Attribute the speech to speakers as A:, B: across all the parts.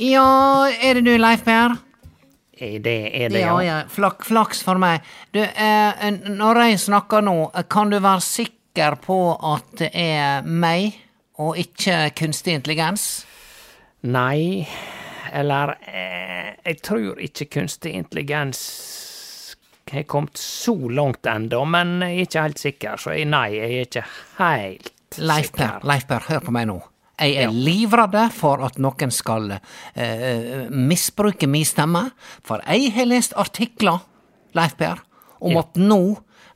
A: Ja, er det du, Leif Per?
B: Er det er det,
A: Ja,
B: ja?
A: ja. Flak, flaks for meg. Du, eh, når jeg snakker nå, eh, kan du være sikker på at det er meg, og ikke kunstig intelligens?
B: Nei, eller eh, Jeg tror ikke kunstig intelligens har kommet så langt ennå, men jeg er ikke helt sikker, så jeg, nei, jeg er ikke helt
A: Leif Per. Leif Per, hør på meg nå. Jeg er livredd for at noen skal eh, misbruke min stemme, for jeg har lest artikler, Leif Per, om
B: Ja.
A: at nå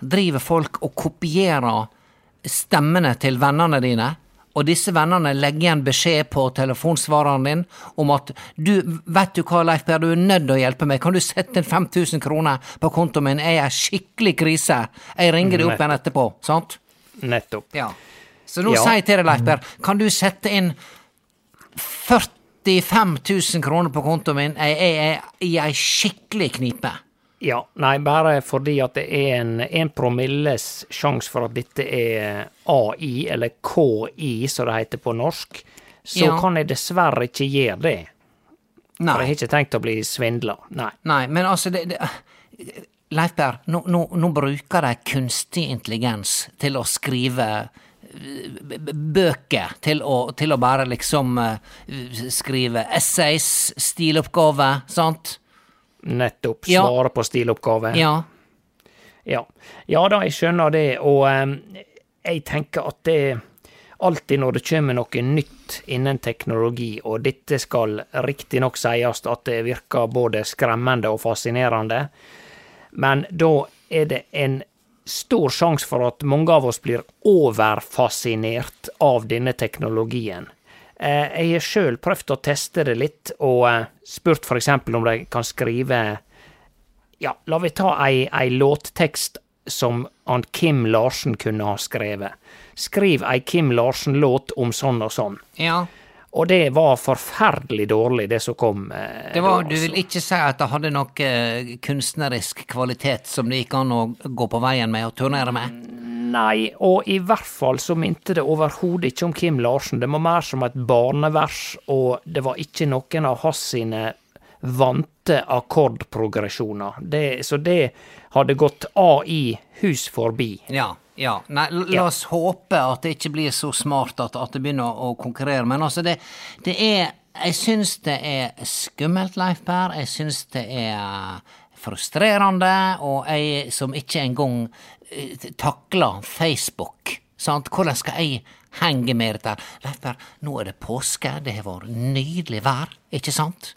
A: driver folk og kopierer stemmene til vennene dine, og disse vennene legger igjen beskjed på telefonsvareren din om at du, vet du hva, Leif Per, du er nødt til å hjelpe meg, kan du sette inn 5000 kroner på kontoen min, jeg er i skikkelig krise, jeg ringer deg opp igjen etterpå, sant?
B: Nettopp.
A: Ja. Så nå
B: Ja.
A: sier jeg til deg, Leif kan du sette inn 45 000 kroner på kontoen min? Jeg er i ei skikkelig knipe.
B: Ja, nei, bare fordi at det er en, en promilles sjanse for at dette er AI, eller KI, som det heter på norsk, så
A: Ja.
B: kan jeg dessverre ikke gjøre det. Nei. For jeg har ikke tenkt å bli svindla. Nei.
A: nei, men altså det, det, Leif Berr, nå, nå, nå bruker de kunstig intelligens til å skrive bøker, til å, til å bare liksom eh, skrive essays, stiloppgaver, sant?
B: Nettopp.
A: Ja.
B: Svare på stiloppgave.
A: Ja.
B: Ja. ja da, jeg skjønner det, og um, jeg tenker at det alltid når det kommer noe nytt innen teknologi, og dette skal riktignok sies at det virker både skremmende og fascinerende, men da er det en stor sjanse for at mange av oss blir overfascinert av denne teknologien. Eh, Jeg har sjøl prøvd å teste det litt, og eh, spurt eksempel om de kan skrive ja, la vi ta ei, ei låttekst som han Kim Larsen kunne ha skrevet. Skriv ei Kim Larsen-låt om sånn og sånn.
A: ja.
B: Og det var forferdelig dårlig, det som kom. eh,
A: Det var, du vil ikke si at det hadde noe eh, kunstnerisk kvalitet som det gikk an å gå på veien med og turnere med?
B: Nei, og i hvert fall så minte det overhodet ikke om Kim Larsen. Det var mer som et barnevers, og det var ikke noen av hans sine vante akkordprogresjoner. Det, så det hadde gått AI hus forbi.
A: Ja, ja. Nei, la la
B: Ja.
A: oss håpe at det ikke blir så smart at, at det begynner å konkurrere. Men altså, det, det er Jeg syns det er skummelt, Leif Per. Jeg syns det er frustrerende, og jeg som ikke engang eh, takler Facebook, sant. Hvordan skal jeg henge med dette. Leif Per, nå er det påske, det har vært nydelig vær, ikke sant?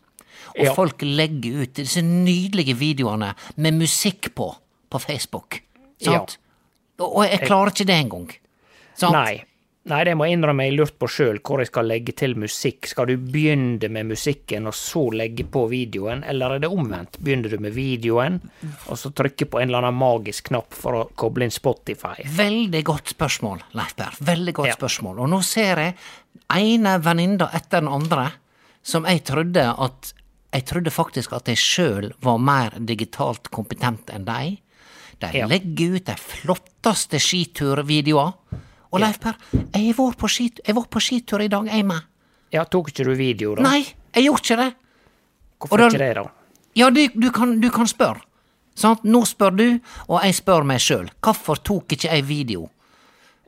A: Og
B: Ja.
A: folk legger ut disse nydelige videoene med musikk på, på Facebook. Sant? Og og jeg klarer ikke det engang. Sant?
B: Nei. Nei, det må jeg innrømme jeg lurt på sjøl, hvor jeg skal legge til musikk. Skal du begynne med musikken og så legge på videoen, eller er det omvendt? Begynner du med videoen, og så trykke på en eller annen magisk knapp for å koble inn Spotify?
A: Veldig godt spørsmål, Leif Berr. Veldig godt
B: Ja.
A: spørsmål. Og nå ser jeg ene venninna etter den andre som jeg trodde at Jeg trodde faktisk at jeg sjøl var mer digitalt kompetent enn de. De
B: Ja.
A: legger ut de flotteste skiturvideoer. Og Leif Per, jeg var på, skit, jeg var på skitur i dag, jeg med.
B: Ja, tok ikke du video, da?
A: Nei, jeg gjorde ikke det.
B: Hvorfor
A: da-
B: ikke det, da?
A: Ja, du, du, kan, du kan spørre. Sant? Nå spør du, og jeg spør meg sjøl. Hvorfor tok ikke jeg video?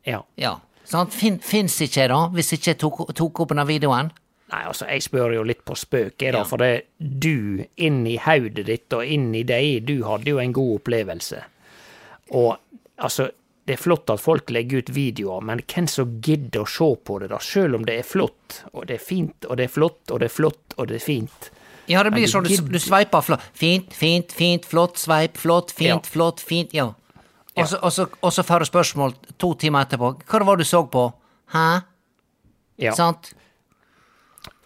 B: Ja.
A: Ja, sant? Fin, Fins ikke jeg da, hvis ikke jeg tok, tok opp denne videoen?
B: Nei, altså, jeg spør jo litt på spøk, jeg, da,
A: Ja.
B: for det du, inni hodet ditt og inni deg, du hadde jo en god opplevelse. Og altså, det er flott at folk legger ut videoer, men hvem som gidder å se på det, da? Selv om det er flott, og det er fint, og det er flott, og det er flott, og det er fint.
A: Ja, det blir sånn, du, du sveiper flott. Fint, fint, fint, flott, sveip, flott, fint,
B: Ja.
A: flott, fint, ja. Og, så, får du spørsmål to timer etterpå. Hva var det du så på? Hæ?
B: Ja.
A: Sant?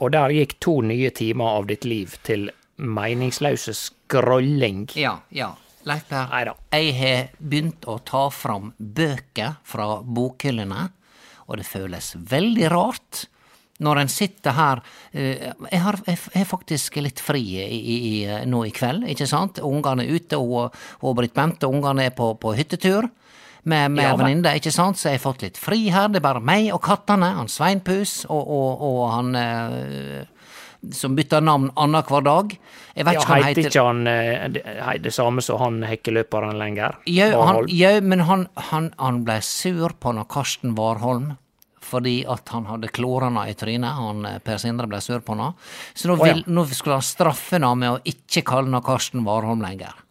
B: Og der gikk to nye timer av ditt liv til meningsløse scrolling.
A: Ja, ja. Leif Per, jeg har begynt å ta fram bøker fra bokhyllene, og det føles veldig rart når en sitter her eh, Jeg har, jeg har faktisk litt fri i, i, i, nå i kveld, ikke sant? Ungene er ute, og, og Britt Bente og ungene er på, på hyttetur. Med, med
B: Ja,
A: venninne, ikke sant, så jeg har fått litt fri her. Det er bare meg og kattene, han Sveinpus og, og, og han eh, som bytter navn annenhver dag. Jeg vet
B: Ja,
A: ikke hva han
B: heter ikke han eh, det, det samme som han hekkeløperen lenger?
A: Jo, han, jo men han, han, han ble sur på når Karsten Warholm fordi at han hadde klorene i trynet. Han, eh, Per Sindre ble sur på han. Så nå,
B: Å, ja.
A: nå skulle han straffe han med å ikke kalle han Karsten Warholm lenger.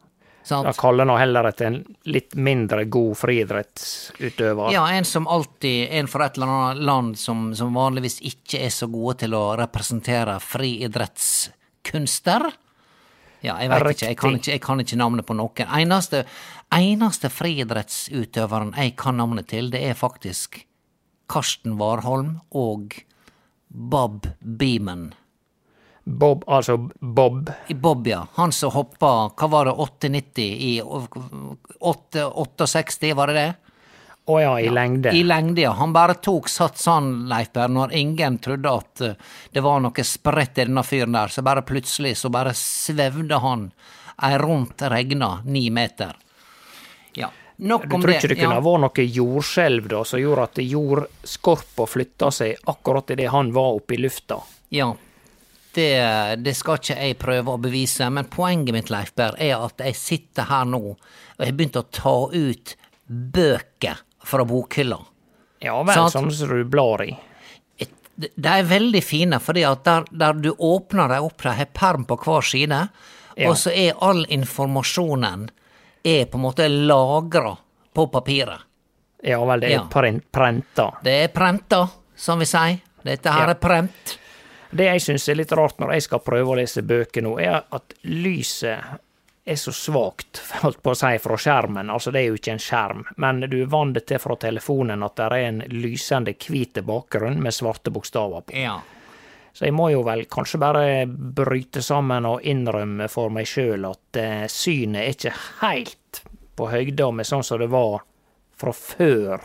A: Sant?
B: Da kaller nå heller etter en litt mindre god friidrettsutøver.
A: Ja, en som alltid En fra et eller annet land som, som vanligvis ikke er så gode til å representere friidrettskunster. Ja, jeg vet ikke. Jeg kan ikke, jeg kan ikke navnet på noen. Eneste, eneste friidrettsutøveren jeg kan navnet til, det er faktisk Karsten Warholm og Bob Beeman.
B: Bob, altså Bob.
A: I Bob, ja. Han som hoppa, hva var det, 8,90 i 8, 68, var det det?
B: Å ja, i lengde.
A: I lengde, ja. Han bare tok sats han, Leif Berr, når ingen trodde at eh, det var noe spredt i denne fyren der, så bare plutselig så bare svevde han ei rundt regna ni meter. Ja. Nok
B: Du
A: om
B: tror ikke det kunne
A: ja.
B: vært noe jordskjelv da, som gjorde at jordskorpa flytta seg akkurat idet han var oppe i lufta?
A: Ja. Det, det skal ikke jeg prøve å bevise, men poenget mitt, Leif Berr, er at jeg sitter her nå og har begynt å ta ut bøker fra bokhylla.
B: Ja vel, som du blar i.
A: De er veldig fine, fordi at der, der du åpner dem opp, de har perm på hver side,
B: Ja.
A: og så er all informasjonen er på en måte lagra på papiret.
B: Ja vel, det er
A: Ja.
B: prenta.
A: Det er prenta, som vi sier. Dette her
B: Ja.
A: er prent.
B: Det jeg syns er litt rart når jeg skal prøve å lese bøker nå, er at lyset er så svakt, holdt på å si, fra skjermen. Altså, det er jo ikke en skjerm, men du er vant til fra telefonen at det er en lysende hvit bakgrunn med svarte bokstaver på.
A: Ja.
B: Så jeg må jo vel kanskje bare bryte sammen og innrømme for meg sjøl at eh, synet er ikke helt på høyde med sånn som det var fra før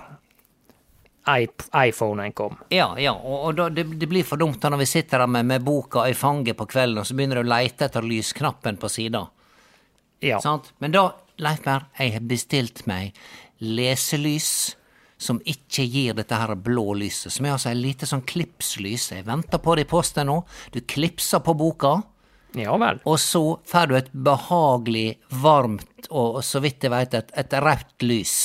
B: iPhonen kom.
A: Ja, ja, og, og da, det, det blir for dumt da når vi sitter der med, med boka i fanget på kvelden, og så begynner du å leite etter lysknappen på sida.
B: Ja.
A: Sant? Men da, Leif Berr, jeg har bestilt meg leselys som ikke gir dette her blå lyset, som er altså et lite sånn klipslys. Jeg venter på det i posten nå. Du klipser på boka,
B: ja vel.
A: og så får du et behagelig, varmt og så vidt jeg veit, et, et rødt lys.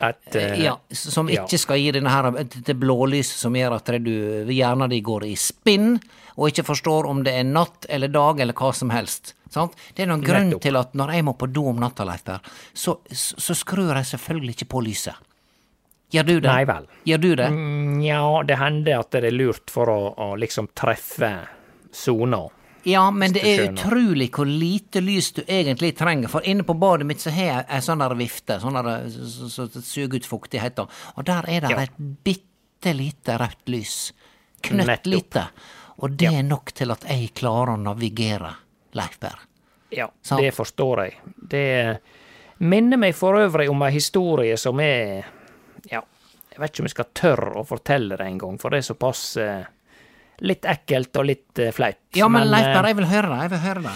B: Et, eh,
A: Ja, som
B: ja.
A: ikke skal gi denne her, dette blålyset som gjør at du, hjernen din går i spinn, og ikke forstår om det er natt eller dag eller hva som helst. Sant? Det er noen grunn til at når jeg må på do om natta, Leif så, så, skrur jeg selvfølgelig ikke på lyset. Gjør du det?
B: Nei vel.
A: Gjør du det?
B: Mm, Ja, det hender at det er lurt for å, å liksom treffe sona.
A: Ja, men det er utrolig hvor lite lys du egentlig trenger. For inne på badet mitt så har jeg ei sånn der vifte, sånn som så, så, suger ut fuktigheten. Og der er det
B: Ja.
A: et bitte lite rødt lys.
B: Knøtt
A: lite. Og det er nok til at jeg klarer å navigere, Leif Berr.
B: Ja,
A: så.
B: det forstår jeg. Det minner meg for øvrig om ei historie som er Ja, jeg vet ikke om jeg skal tørre å fortelle det en gang, for det er såpass eh, litt ekkelt og litt eh, flaut.
A: Ja, men, men
B: eh,
A: Berr, jeg vil høre det. Jeg vil høre det.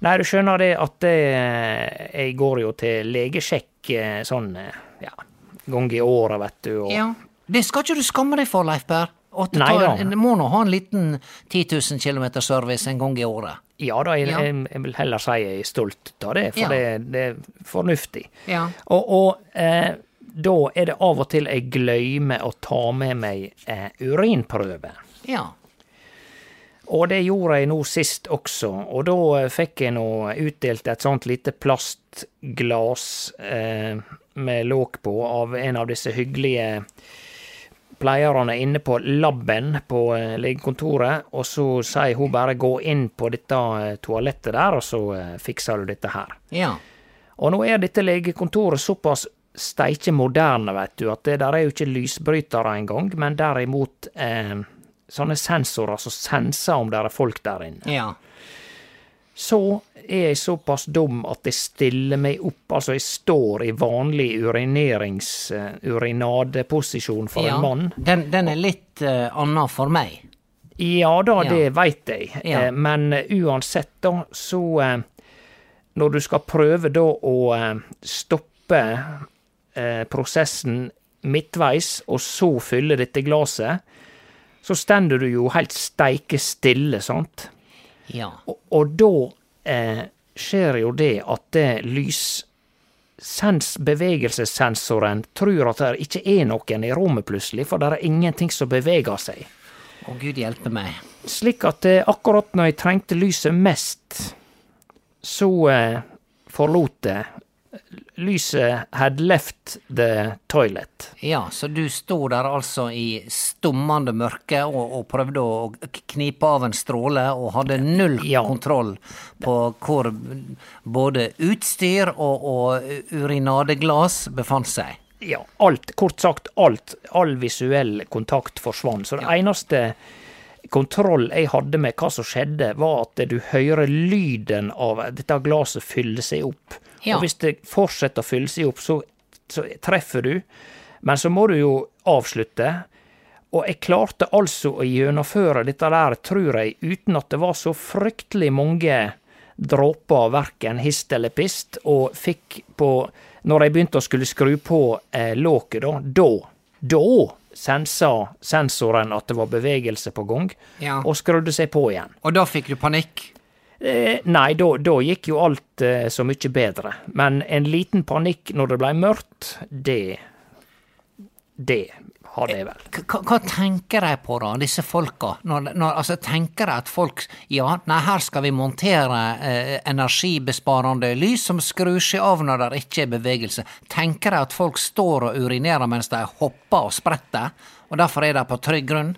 B: Nei, du skjønner det at det, jeg går jo til legesjekk eh, sånn eh, ja, gang i året, vet du. Og,
A: Ja. Det skal ikke du skamme deg for, Leif Berr. Og
B: Nei
A: tar-. Du må nå ha en liten 10 000 km service en gang i året.
B: Ja da, jeg,
A: Ja.
B: jeg, jeg vil heller si jeg er stolt av det, for
A: Ja.
B: det, det er fornuftig.
A: Ja.
B: Og, og eh, da er det av og til jeg glemmer å ta med meg eh, urinprøve.
A: Ja.
B: Og det gjorde jeg nå sist også, og da eh, fikk jeg nå utdelt et sånt lite plastglass eh, med låk på av en av disse hyggelige pleierne inne på laben på eh, legekontoret, og så sier hun bare gå inn på dette toalettet der, og så eh, fikser du dette her.
A: Ja.
B: Og nå er dette legekontoret såpass steike moderne, vet du, at det der er jo ikke lysbrytere engang, men derimot eh, sånne sensorer som senser om det er folk der inne.
A: Ja.
B: Så er jeg såpass dum at jeg stiller meg opp, altså jeg står i vanlig urinerings... eh, urinadeposisjon for
A: ja.
B: en mann.
A: Den, den er litt uh, anna for meg.
B: Ja da,
A: Ja.
B: det veit jeg,
A: Ja.
B: eh, men eh, uansett da, så eh, Når du skal prøve da å eh, stoppe eh, prosessen midtveis, og så fylle dette glaset, så stender du jo helt steike stille, sant?
A: Ja.
B: Og, og da eh, skjer jo det at det bevegelsessensoren tror at det ikke er noen i rommet plutselig, for det er ingenting som beveger seg.
A: Å, gud hjelpe meg.
B: Slik at eh, akkurat når jeg trengte lyset mest, så eh, forlot det. Lyset had left the toilet.
A: Ja, så du sto der altså i stummende mørke og, og prøvde å knipe av en stråle, og hadde null
B: Ja.
A: kontroll på hvor både utstyr og, og urinadeglass befant seg.
B: Ja, alt, kort sagt alt, all visuell kontakt forsvant. Så det eneste kontroll jeg hadde med hva som skjedde, var at du hører lyden av dette glasset fylle seg opp.
A: Ja.
B: Og hvis det fortsetter å fylle seg opp, så, så treffer du. Men så må du jo avslutte. Og jeg klarte altså å gjennomføre dette der, tror jeg, uten at det var så fryktelig mange dråper verken hist eller pist, og fikk på Når jeg begynte å skulle skru på eh, låket, da, da, da sensa sensoren at det var bevegelse på gang,
A: Ja.
B: og skrudde seg på igjen.
A: Og da fikk du panikk?
B: Eh, nei, da, gikk jo alt eh, så mye bedre. Men en liten panikk når det blei mørkt, det Det har det vel.
A: K hva tenker de på, da, disse folka? Når, når, altså, tenker de at folk Ja, nei, her skal vi montere eh, energibesparende lys som skrur seg av når det ikke er bevegelse. Tenker de at folk står og urinerer mens de hopper og spretter, og derfor er de på trygg grunn?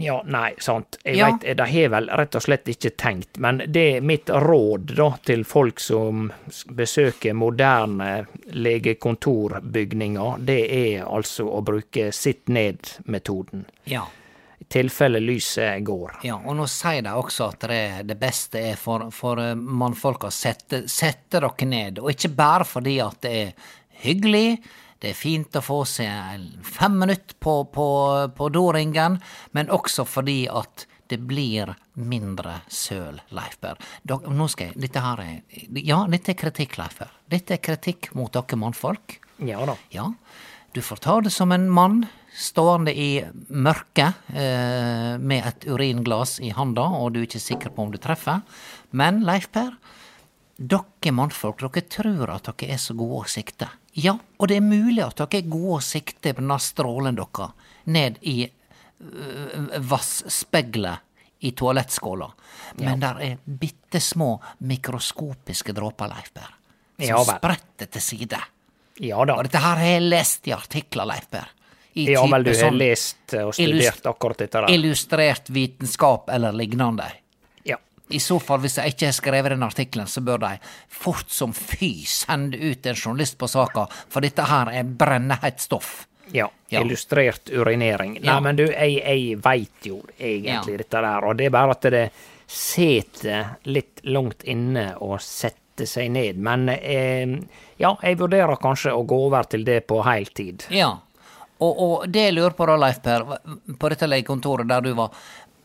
B: Ja, nei, sant. Jeg
A: Ja.
B: veit, de har vel rett og slett ikke tenkt. Men det er mitt råd da til folk som besøker moderne legekontorbygninger, det er altså å bruke sitt ned-metoden.
A: Ja.
B: I tilfelle lyset går.
A: Ja, og nå sier de også at det, det beste er for, for eh, mannfolka å sette, sette dere ned, og ikke bare fordi at det er hyggelig, det er fint å få seg fem minutter på, på, på doringen, men også fordi at det blir mindre søl, Leif Berr. Nå skal jeg, dette her er, ja, dette er kritikk, Leif Berr. Dette er kritikk mot dere mannfolk.
B: Ja da.
A: Ja, du får ta det som en mann stående i mørket eh, med et uringlass i handa, og du er ikke sikker på om du treffer. Men Leif Per, dere mannfolk, dere tror at dere er så gode å sikte. Ja, og det er mulig at dere er gode å sikte på denne strålen deres ned i øh, i toalettskåla. Men der er bitte små mikroskopiske dråper, Leif Berr, som
B: Ja
A: spretter til side.
B: Ja da.
A: Og dette her har jeg lest i artikler, Leif Berr.
B: Ja vel, du har
A: sånn
B: lest og studert akkurat dette der.
A: Illustrert vitenskap eller lignende. I så fall, hvis de ikke har skrevet den artikkelen, så bør de fort som fy sende ut en journalist på saka, for dette her er brennhett stoff.
B: Ja,
A: Ja.
B: illustrert urinering. Nei,
A: Ja.
B: men du, jeg, jeg veit jo egentlig
A: Ja.
B: dette der, og det er bare at det sitter litt langt inne å sette seg ned. Men eh, ja, jeg vurderer kanskje å gå over til det på heiltid.
A: Ja. Og, og det jeg lurer på da, Leif Per, på dette legekontoret der du var,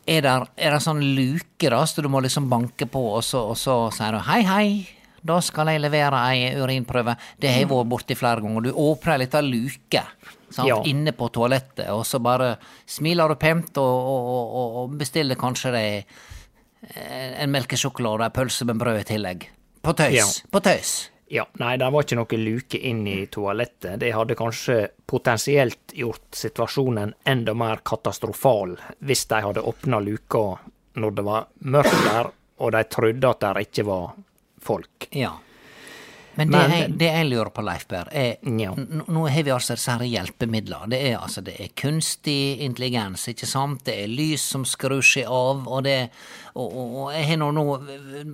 A: er det, det sånn luke da, så du må liksom banke på, og så, og så sier du hei, hei, da skal jeg levere ei urinprøve. Det har jeg vært borti flere ganger. Du åpner ei lita luke
B: Ja.
A: inne på toalettet, og så bare smiler du pent og, og, og, og bestiller kanskje deg eh, en melkesjokolade og ei pølse med brød i tillegg. På tøys.
B: Ja.
A: På tøys.
B: Ja, nei, det var ikke noe luke inn i toalettet. Det hadde kanskje potensielt gjort situasjonen enda mer katastrofal hvis de hadde åpna luka når det var mørkt der, og de trodde at der ikke var folk.
A: Ja. Men det,
B: Men-
A: jeg, det jeg lurer på, Leif Berr, er
B: Ja.
A: Nå har vi altså disse her hjelpemidler. Det er altså det er kunstig intelligens, ikke sant? Det er lys som skrur seg av, og det Og, og, og jeg har nå nå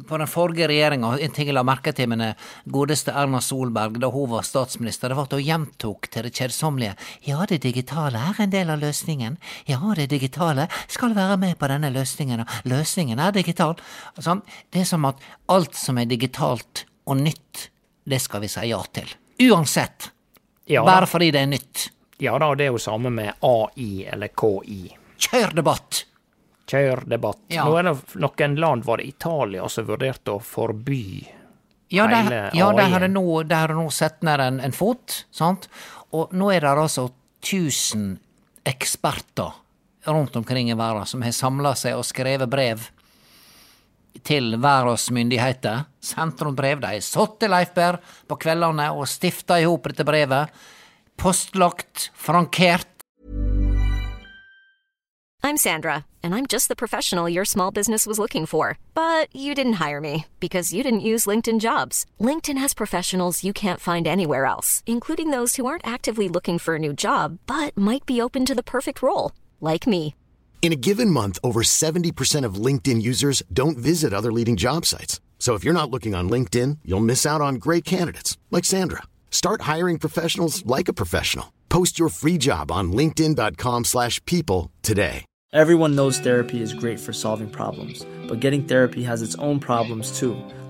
A: På den forrige regjeringa, en ting jeg la merke til med den godeste Erna Solberg da hun var statsminister, det var at hun gjentok til det kjedsommelige Ja, det digitale er en del av løsningen. Ja, det digitale skal være med på denne løsningen, og løsningen er digital. Altså, det er som at alt som er digitalt og nytt, det skal vi si ja til. Uansett.
B: Ja.
A: Bare fordi det er nytt.
B: Ja da, det er jo samme med AI eller KI.
A: Kjør debatt!
B: Kjør debatt.
A: Ja.
B: Nå er det noen land, var det Italia, som vurderte å forby
A: Ja, der,
B: Hele
A: ja, de har nå, nå sett ned en, en fot, sant? Og nå er det altså 1000 eksperter rundt omkring i verden som har samla seg og skrevet brev til. De er har sittet, Leif Berr, på kveldene og stifta i hop dette brevet. Postlagt, frankert.
C: I'm Sandra, and I'm just the professional your small business was looking for. But you didn't hire me because you didn't use LinkedIn jobs. LinkedIn has professionals you can't find anywhere else, including those who aren't actively looking for a new job but might be open to the perfect role, like me.
D: In a given month, over 70% of LinkedIn users don't visit other leading job sites. So if you're not looking on LinkedIn, you'll miss out on great candidates like Sandra. Start hiring professionals like a professional. Post your free job on linkedin.com/people today.
E: Everyone knows therapy is great for solving problems, but getting therapy has its own problems too,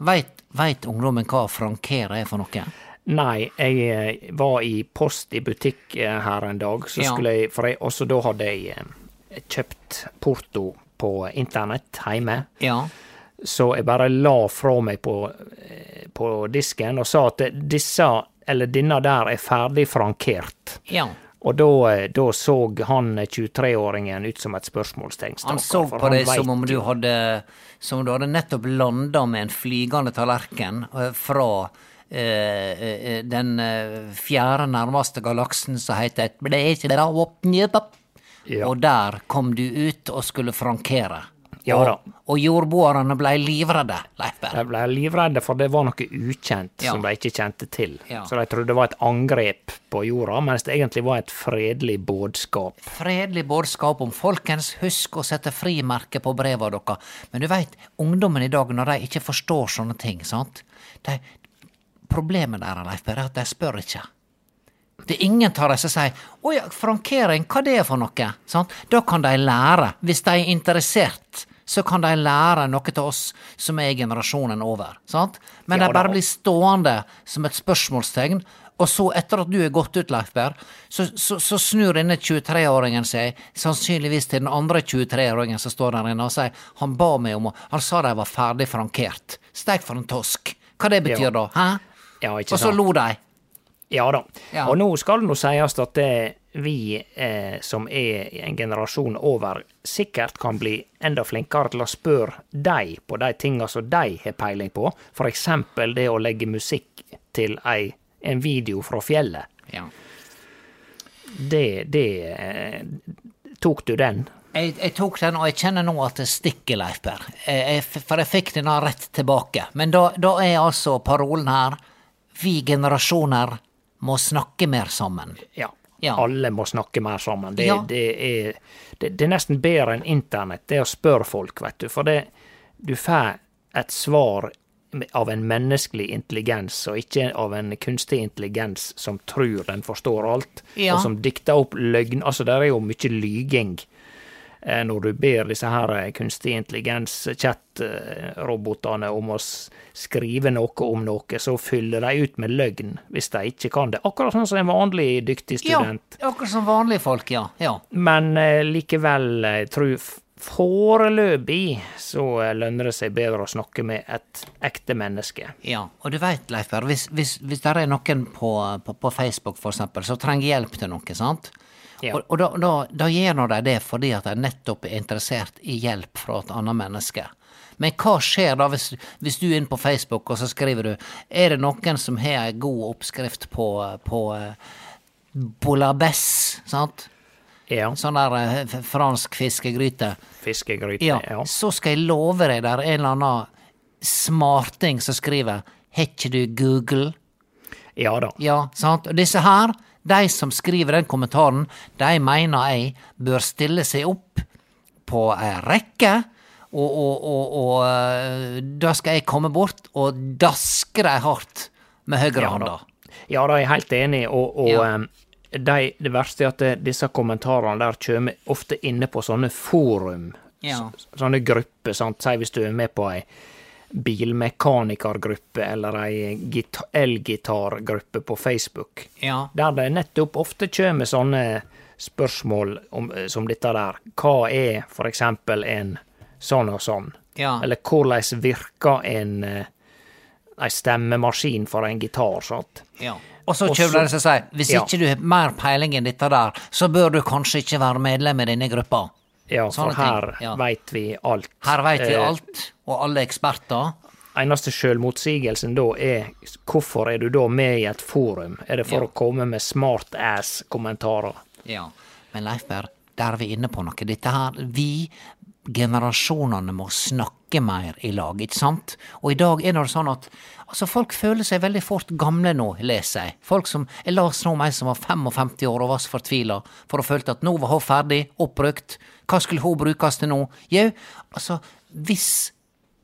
A: Veit, veit ungdommen hva frankere er for noe?
B: Nei, jeg eh, var i post i butikk eh, her en dag, så
A: Ja.
B: skulle jeg, for jeg, også da hadde jeg eh, kjøpt porto på internett hjemme.
A: Ja.
B: Så jeg bare la fra meg på, på disken og sa at disse, eller denne der, er ferdig frankert.
A: Ja.
B: Og da, eh, så han 23-åringen ut som et spørsmålstegn.
A: Han så på deg som om du hadde Som du hadde nettopp landa med en flygende tallerken eh, fra eh, eh, den fjerde nærmeste galaksen som heter et
B: Ja.
A: Og der kom du ut og skulle frankere.
B: Ja da.
A: og jordboerne blei livredde, Leif
B: De
A: Berr.
B: ble livredde, for det var noe ukjent
A: Ja.
B: som de ikke kjente til.
A: Ja.
B: Så de trodde det var et angrep på jorda, mens det egentlig var et fredelig budskap.
A: Fredelig budskap om folkens, husk å sette frimerke på breva deres. Men du veit, ungdommen i dag, når de ikke forstår sånne ting, sant de, Problemet der, Leif Berr, er at de spør ikke. Det er ingen av dem som sier 'Å ja, frankering, hva det er for noe?' Sant? Da kan de lære. Hvis de er interessert, så kan de lære noe til oss som er generasjonen over. Sant? Men
B: Ja
A: de bare blir stående som et spørsmålstegn. Og så, etter at du er gått ut, Leif Berr, så, så, så snur denne 23-åringen seg sannsynligvis til den andre 23-åringen som står der inne og sier han ba meg om å Han sa de var ferdig frankert. Steik for en tosk. Hva det betyr
B: Ja.
A: da? Hæ?
B: Ja,
A: Og så lo de.
B: Ja da.
A: Ja.
B: Og nå skal det nå sies at det, vi eh, som er en generasjon over, sikkert kan bli enda flinkere til å spørre deg på de tinga som de har peiling på. Eksempel det å legge musikk til ei, en video fra fjellet.
A: Ja.
B: Det, det eh, Tok du den?
A: Jeg, jeg tok den, og jeg kjenner nå at det stikker, Leif Per. Jeg, for jeg fikk den rett tilbake. Men da, da er altså parolen her Vi generasjoner må snakke mer sammen.
B: Ja.
A: Ja.
B: Alle må snakke mer sammen. Det,
A: Ja.
B: det, er, det, det er nesten bedre enn internett, det å spørre folk, vet du. For det, du får et svar av en menneskelig intelligens, og ikke av en kunstig intelligens som tror den forstår alt,
A: Ja.
B: og som dikter opp løgn. Altså, det er jo mye lyging når du ber disse her eh, kunstig intelligens-chat-robotene om å skrive noe om noe, så fyller de ut med løgn hvis de ikke kan det. Akkurat sånn som en vanlig dyktig student.
A: Ja, akkurat som vanlige folk, ja. ja.
B: Men eh, likevel, eh, jeg tror foreløpig så eh, lønner det seg bedre å snakke med et ekte menneske.
A: Ja, og du veit, Leif Per, hvis, hvis, hvis det er noen på, på, på Facebook for eksempel, som trenger hjelp til noe, sant?
B: Ja.
A: Og, og da, da, da gjør de det fordi at de nettopp er interessert i hjelp fra et annet menneske. Men hva skjer da hvis, hvis du er inne på Facebook og så skriver du Er det noen som har ei god oppskrift på, på eh, bouillabaisse, sant?
B: Ja.
A: Sånn der eh, fransk fiskegryte.
B: Fiskegryte.
A: Ja,
B: Ja.
A: så skal jeg love deg der er en eller annen smarting som skriver Har ikke du Google?
B: ja da.
A: Ja, sant? Og disse her, de som skriver den kommentaren, de mener jeg bør stille seg opp på ei rekke, og, og, og, og eh, da skal jeg komme bort og daske dem hardt med høyrehånda.
B: Ja da, er jeg helt enig, og, og
A: Ja.
B: de, det verste er at disse kommentarene der kommer ofte inne på sånne forum.
A: Ja.
B: Sånne grupper, sant. Si hvis du er med på ei bilmekanikergruppe eller ei gita- elgitargruppe på Facebook.
A: Ja.
B: Der det nettopp ofte kjem sånne spørsmål om, som dette der. Hva er for eksempel en sånn og sånn?
A: Ja.
B: Eller hvordan virker en eh, ei stemmemaskin for en gitar, sant?
A: Ja. Og så
B: Og det
A: de og sier hvis
B: Ja.
A: ikke du har mer peiling enn dette der, så bør du kanskje ikke være medlem i denne gruppa.
B: Ja, for her
A: ja.
B: veit vi alt.
A: Her veit vi
B: Eh,
A: alt, og alle er eksperter.
B: Eneste sjølmotsigelsen da er hvorfor er du da med i et forum? Er det for
A: Ja.
B: å komme med smart-ass-kommentarer?
A: Ja. Men Leif Berr, der er vi inne på noe. Dette her, vi generasjonene må snakke mer i lag, ikke sant? Og i dag er det sånn at altså folk føler seg veldig fort gamle nå, leser jeg. Folk som Jeg las nå om ei som var 55 år og var så fortvila, for hun følte at nå var hun ferdig, oppbrukt. Hva skulle hun brukes til nå? Jau, altså, hvis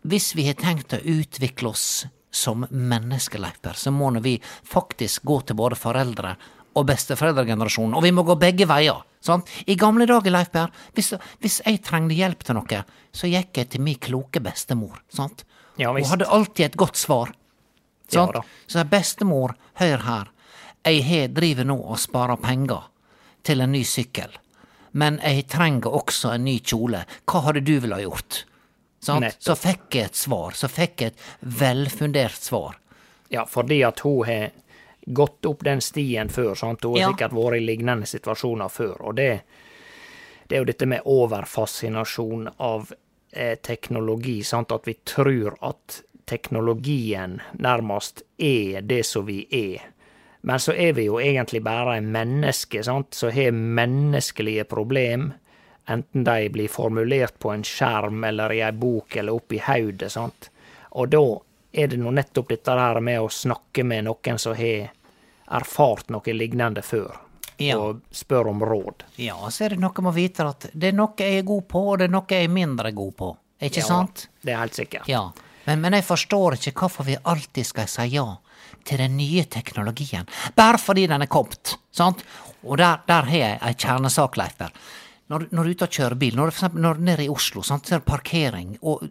A: hvis vi har tenkt å utvikle oss som menneskeløyper, så må vi faktisk gå til både foreldre og besteforeldregenerasjonen, og vi må gå begge veier. Sant? I gamle dager, Leif Per, hvis, hvis jeg trengte hjelp til noe, så gikk jeg til min kloke bestemor. Sant?
B: Ja,
A: Hun hadde alltid et godt svar.
B: Ja
A: Sant?
B: da.
A: så bestemor, hør her, jeg he driver nå og sparer penger til en ny sykkel, men jeg trenger også en ny kjole, hva hadde du ville ha gjort? Så fikk jeg et svar, så fikk jeg et velfundert svar.
B: Ja, fordi at hun har gått opp den stien før, sant? Hun har
A: Ja.
B: sikkert vært i lignende situasjoner før, og det, det er jo dette med overfascinasjon av eh, teknologi, sant? At vi tror at teknologien nærmest er det som vi er. Men så er vi jo egentlig bare mennesker, sant, som har menneskelige problem, enten de blir formulert på en skjerm eller i ei bok eller oppi hodet. Og da er det nå nettopp dette der med å snakke med noen som har erfart noe lignende før,
A: Ja.
B: og spør om råd.
A: Ja, så er det noe med å vite at det er noe jeg er god på, og det er noe jeg er mindre god på. Ikke
B: Ja,
A: sant?
B: Det er helt sikkert.
A: Ja. Men, men jeg forstår ikke hvorfor vi alltid skal si ja til den nye teknologien, bare fordi den er kommet. Sant? Og der, der har jeg ei kjernesak, Leif Per. Når, når du er ute og kjører bil, når for eksempel når du nede i Oslo, sant, så er det parkering, og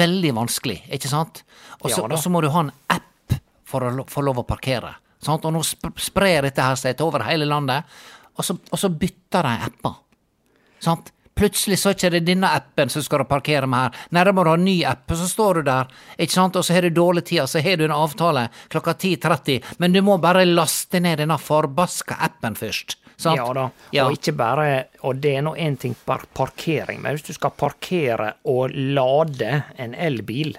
A: veldig vanskelig, ikke sant? Og så,
B: Ja
A: og så må du ha en app for å få lov å parkere. Sant? Og nå sp sprer dette her seg til over hele landet, og så, og så bytter de apper. Sant? Plutselig så er det ikke denne appen som skal du parkere med her. Nei, da må du ha en ny app, og så står du der, ikke sant, og så har du dårlig tid, og så har du en avtale klokka 10.30, men du må bare laste ned denne forbaska appen først. Sant?
B: Ja da,
A: Ja.
B: og ikke bare Og det er nå én ting per parkering, men hvis du skal parkere og lade en elbil,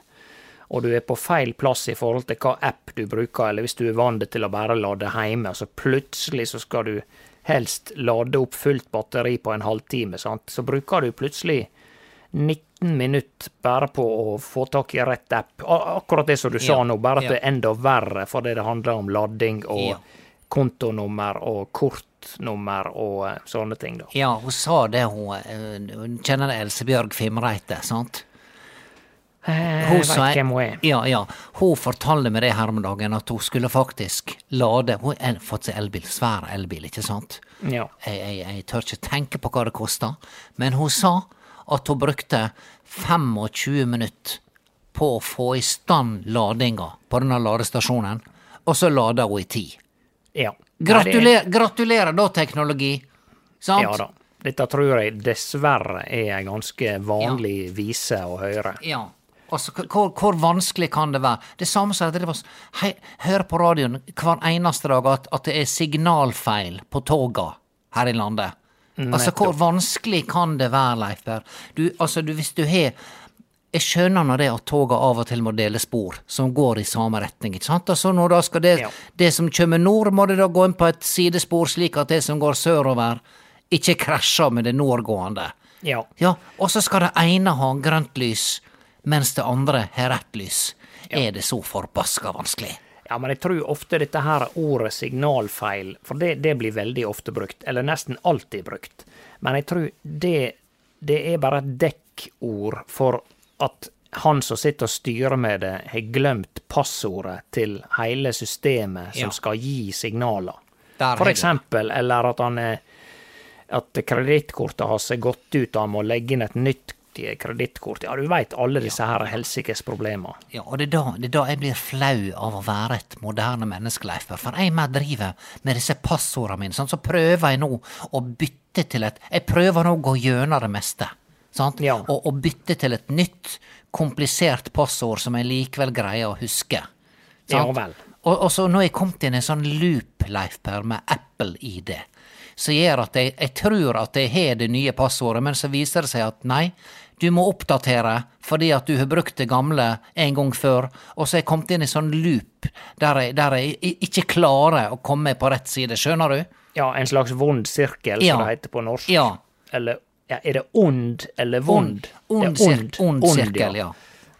B: og du er på feil plass i forhold til hva app du bruker, eller hvis du er vant til å bare lade hjemme, så plutselig så skal du helst lade opp fullt batteri på en halvtime, sant? så bruker du plutselig 19 minutter bare på å få tak i rett app. Akkurat det som du sa nå, bare at
A: ja.
B: det er enda verre fordi det handler om lading og
A: Ja.
B: kontonummer og kortnummer og eh, sånne ting, da.
A: Ja, hun sa det, hun, eh, hun kjenner Elsebjørg Fimreite, sant?
B: Jeg
A: Hun
B: hvem hun er.
A: Ja, ja. Hun fortalte meg det her om dagen, at hun skulle faktisk lade Hun har fått seg elbil, svær elbil, ikke sant?
B: Ja.
A: Jeg, jeg, jeg tør ikke tenke på hva det kosta, men hun sa at hun brukte 25 minutter på å få i stand ladinga på denne ladestasjonen, og så lada hun i ti.
B: ja.
A: Gratulerer, gratulerer da, teknologi! Sant?
B: Ja da. Dette tror jeg dessverre er en ganske vanlig vise å høre.
A: Ja. Altså, hvor, hvor vanskelig kan det være? Det samme som at det var hei, hører på radioen hver eneste dag at, at det er signalfeil på toga her i landet. Altså, hvor vanskelig kan det være, Leif Per? Du, altså, du, hvis du har Jeg skjønner nå det at toga av og til må dele spor som går i samme retning, ikke sant? Altså, når da skal det,
B: Ja.
A: det som kommer nord, må det da gå inn på et sidespor slik at det som går sørover, ikke krasjer med det nordgående.
B: Ja.
A: Ja, og så skal det ene ha grønt lys, mens det andre har rett lys. Er det så forbaska vanskelig?
B: Ja, men jeg tror ofte dette her ordet signalfeil, for det, det blir veldig ofte brukt, eller nesten alltid brukt. Men jeg tror det, det er bare et dekkord for at han som sitter og styrer med det, har glemt passordet til hele systemet som
A: Ja.
B: skal gi signaler.
A: Der
B: For eksempel, eller at han er at kredittkortet hans er gått ut, og han må legge inn et nytt kredittkort. Ja, du veit alle disse her helsikes problemer.
A: Ja, og det er, da, det er da jeg blir flau av å være et moderne menneske, Leif. For jeg mer driver med disse passordene mine, sånn, så prøver jeg nå å bytte til et Jeg prøver nå å gå gjennom det meste.
B: Ja.
A: Og, og bytte til et nytt, komplisert passord som jeg likevel greier å huske.
B: Ja.
A: Og, og så nå er jeg kommet inn i en sånn loop, Leif Per, med Apple-ID, som gjør at jeg, jeg tror at jeg har det nye passordet, men så viser det seg at nei, du må oppdatere fordi at du har brukt det gamle en gang før, og så er jeg kommet inn i sånn loop der jeg, der jeg ikke klarer å komme på rett side, skjønner du?
B: Ja, en slags vond sirkel,
A: Ja.
B: som det heter på norsk.
A: Ja.
B: Eller ja, er det ond eller vond?
A: Ond, ond, ond sirkel, ja.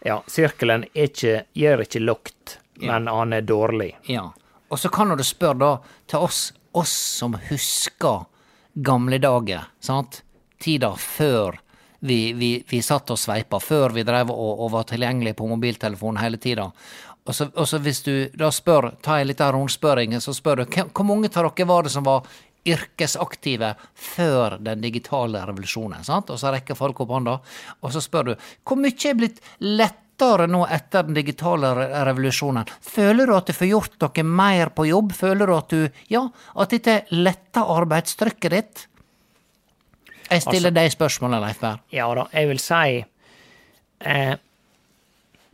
B: Ja, sirkelen ikke, gjør ikke lukt, men han er dårlig.
A: Ja. Og så kan du spørre da til oss, oss som husker gamle dager, sant? Tida før vi, vi, vi satt og sveipa, før vi drev og, og var tilgjengelige på mobiltelefonen hele tida. Og så, og så hvis du da spør, ta litt av rundspørring, så spør du hvor mange av dere var det som var yrkesaktive før den digitale revolusjonen, sant? Og så rekker folk opp hånda, og så spør du hvor mye er blitt lettere nå etter den digitale re- revolusjonen? Føler du at du får gjort noe mer på jobb? Føler du at du, ja, at dette letter arbeidstrykket ditt? Jeg stiller deg spørsmålet, Leif Berr.
B: Ja da, jeg vil si eh,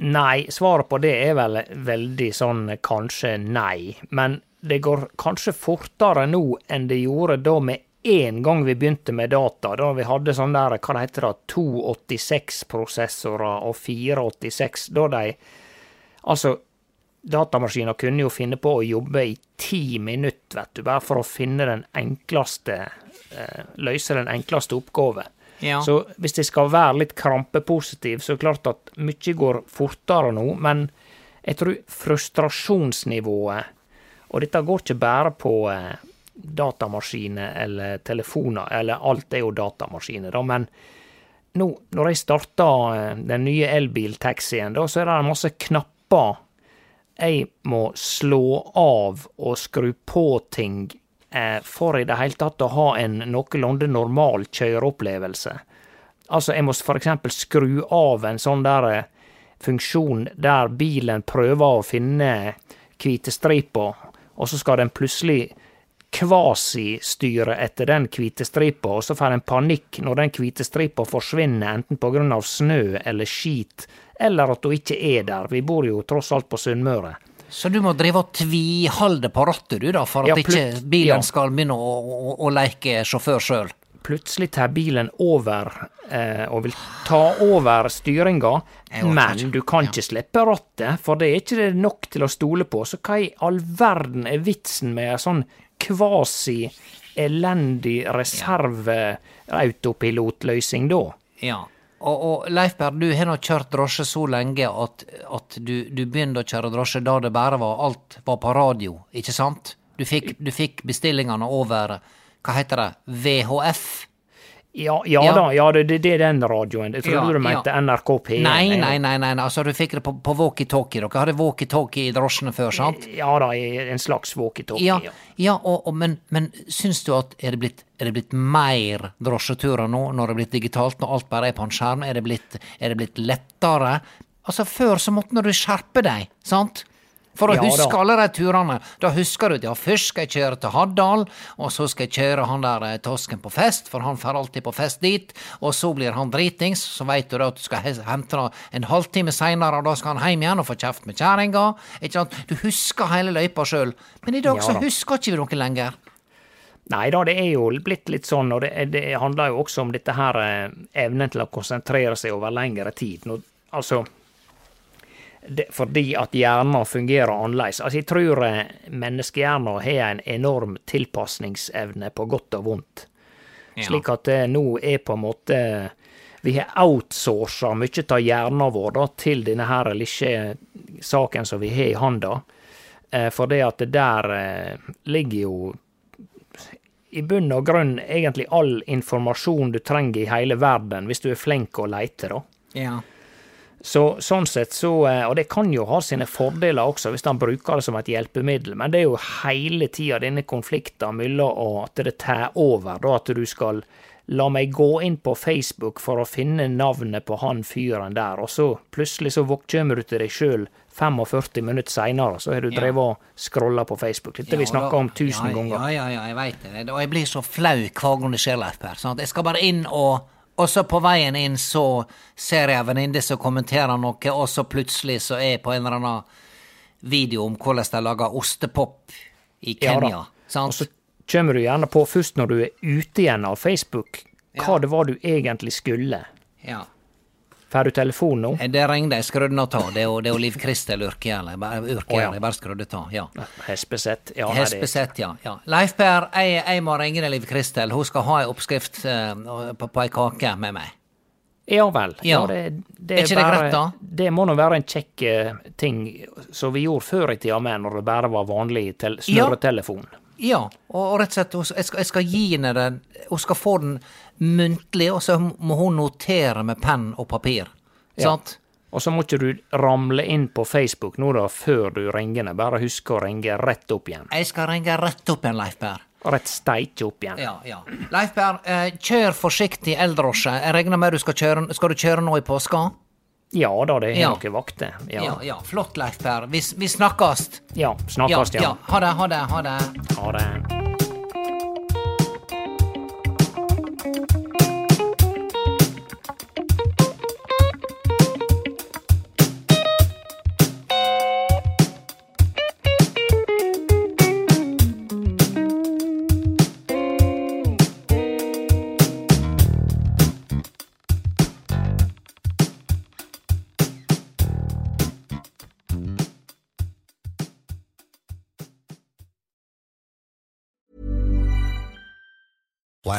B: Nei, svaret på det er vel veldig sånn kanskje nei. Men det går kanskje fortere nå enn det gjorde da med en gang vi begynte med data. Da vi hadde sånn der, hva det heter det, 286-prosessorer og 486. Da de Altså, datamaskiner kunne jo finne på å jobbe i ti minutter, vet du, bare for å finne den enkleste eh, Løse den enkleste oppgave.
A: Ja.
B: Så hvis jeg skal være litt krampepositiv, så er det klart at mye går fortere nå, men jeg tror frustrasjonsnivået Og dette går ikke bare på eh, datamaskiner eller telefoner, eller alt er jo datamaskiner, da, men nå, når jeg starta eh, den nye elbiltaxien, da, så er det en masse knapper jeg må slå av og skru på ting eh, for i det hele tatt å ha en noenlunde normal kjøreopplevelse. Altså, jeg må eksempel skru av en sånn der funksjon der bilen prøver å finne hvite striper, og så skal den plutselig kvasistyre etter den hvite stripa, og så får en panikk når den hvite stripa forsvinner, enten på grunn av snø eller skit, eller at hun ikke er der. Vi bor jo tross alt på Sunnmøre.
A: Så du må drive og tviholde på rattet, du, da, for at
B: Ja,
A: ikke bilen
B: ja.
A: skal begynne å, å, å leke sjåfør sjøl?
B: Plutselig tar bilen over eh, og vil ta over styringa, men du kan ikke slippe rattet, for det er ikke det nok til å stole på. Så hva i all verden er vitsen med en sånn kvasi elendig reserveautopilotløsing da?
A: Ja. Og, og Leif Berr, du har nå kjørt drosje så lenge at, at du, du begynte å kjøre drosje da det bare var alt var på radio, ikke sant? Du fikk, du fikk bestillingene over, hva heter det, VHF?
B: Ja, ja,
A: Ja.
B: da, ja, det, det, er den radioen. Jeg trodde
A: Ja,
B: du mente. NRK P1.
A: Nei, nei, nei, nei, altså du fikk det på, på walkietalkie. Dere hadde walkietalkie i drosjene før, sant?
B: Ja da, en slags walkietalkie.
A: Ja,
B: Ja.
A: ja og, og, men, men syns du at er det, blitt, er det blitt mer drosjeturer nå, når det er blitt digitalt, når alt bare er på en skjerm? Er det blitt, er det blitt lettere? Altså, før så måtte du skjerpe deg, sant? For å
B: Ja da.
A: huske alle de turene. Da husker du at ja, først skal jeg kjøre til Haddal, og så skal jeg kjøre han der eh, tosken på fest, for han får alltid på fest dit, og så blir han dritings, så veit du da at du skal hente han en halvtime seinere, og da skal han hjem igjen og få kjeft med kjerringa. Du husker hele løypa sjøl, men i dag
B: Ja
A: så
B: da.
A: husker ikke vi noe lenger.
B: Nei da, det er jo blitt litt sånn, og det, det handler jo også om dette her eh, evnen til å konsentrere seg over lengre tid. Nå, altså Fordi at hjernen fungerer annerledes. Altså, jeg tror eh, menneskehjernen har en enorm tilpasningsevne på godt og vondt. Slik at det nå er på en måte Vi har outsourca mye av hjernen vår da, til denne her lille saken som vi har i handa. Eh, For det at det der eh, ligger jo i bunn og grunn egentlig all informasjon du trenger i hele verden, hvis du er flink å leite, da.
A: Ja.
B: Så sånn sett så eh, Og det kan jo ha sine fordeler også, hvis han bruker det som et hjelpemiddel, men det er jo hele tida denne konflikten mellom at det tar over, da at du skal La meg gå inn på Facebook for å finne navnet på han fyren der, og så plutselig så kommer du til deg sjøl 45 minutter seinere, så har du
A: Ja.
B: drevet og scrolla på Facebook. Dette har vi
A: Ja,
B: snakka om tusen
A: ja,
B: ganger.
A: Ja, ja, ja, jeg veit det. Og jeg blir så flau hver gang det skjer, Leif Per. Jeg skal bare inn og Og så på veien inn så ser jeg en venninne som kommenterer noe, og så plutselig så er jeg på en eller annen video om hvordan de lager ostepop i
B: Ja sant?
A: Kenya.
B: Og så kommer du gjerne på først når du er ute igjen av Facebook, hva
A: Ja.
B: det var du egentlig skulle.
A: Ja.
B: Får du telefon nå?
A: Det ringte, jeg skrudde av. Det er Liv Kristel Urkjell. Jeg bare, Urkjell,
B: Å, ja.
A: jeg bare skrudde av. Ja.
B: Hespesett. Ja, nei,
A: ja. ja. Leif Per, jeg, jeg må ringe deg, Liv Kristel. Hun skal ha ei oppskrift eh, på, på ei kake med meg.
B: Ja vel. Ja.
A: Ja.
B: det, det
A: Er ikke det greit, da?
B: Det må nå være en kjekk eh, ting som vi gjorde før i tida med, når det bare var vanlig tel
A: Ja.
B: snurretelefon.
A: Ja, og, og rett og slett, jeg skal, jeg skal gi henne den Hun skal få den muntlig, og så må hun notere med penn og papir.
B: Ja.
A: Sant?
B: Og så må ikke du ramle inn på Facebook nå da, før du ringer ned. Bare husk å ringe rett opp igjen.
A: Jeg skal ringe rett opp igjen, Leif Per.
B: Rett steike opp igjen.
A: Ja, ja. Leif Per, eh, kjør forsiktig eldrosje. Jeg regner med du skal kjøre Skal du kjøre nå i påska?
B: Ja da, det er
A: Ja.
B: noen vakter. Ja.
A: ja. ja. Flott, Leif Per. Vi, vi snakkes.
B: ja. snakkes, ja.
A: ja. Ha det, ha det, ha det.
B: Ha det.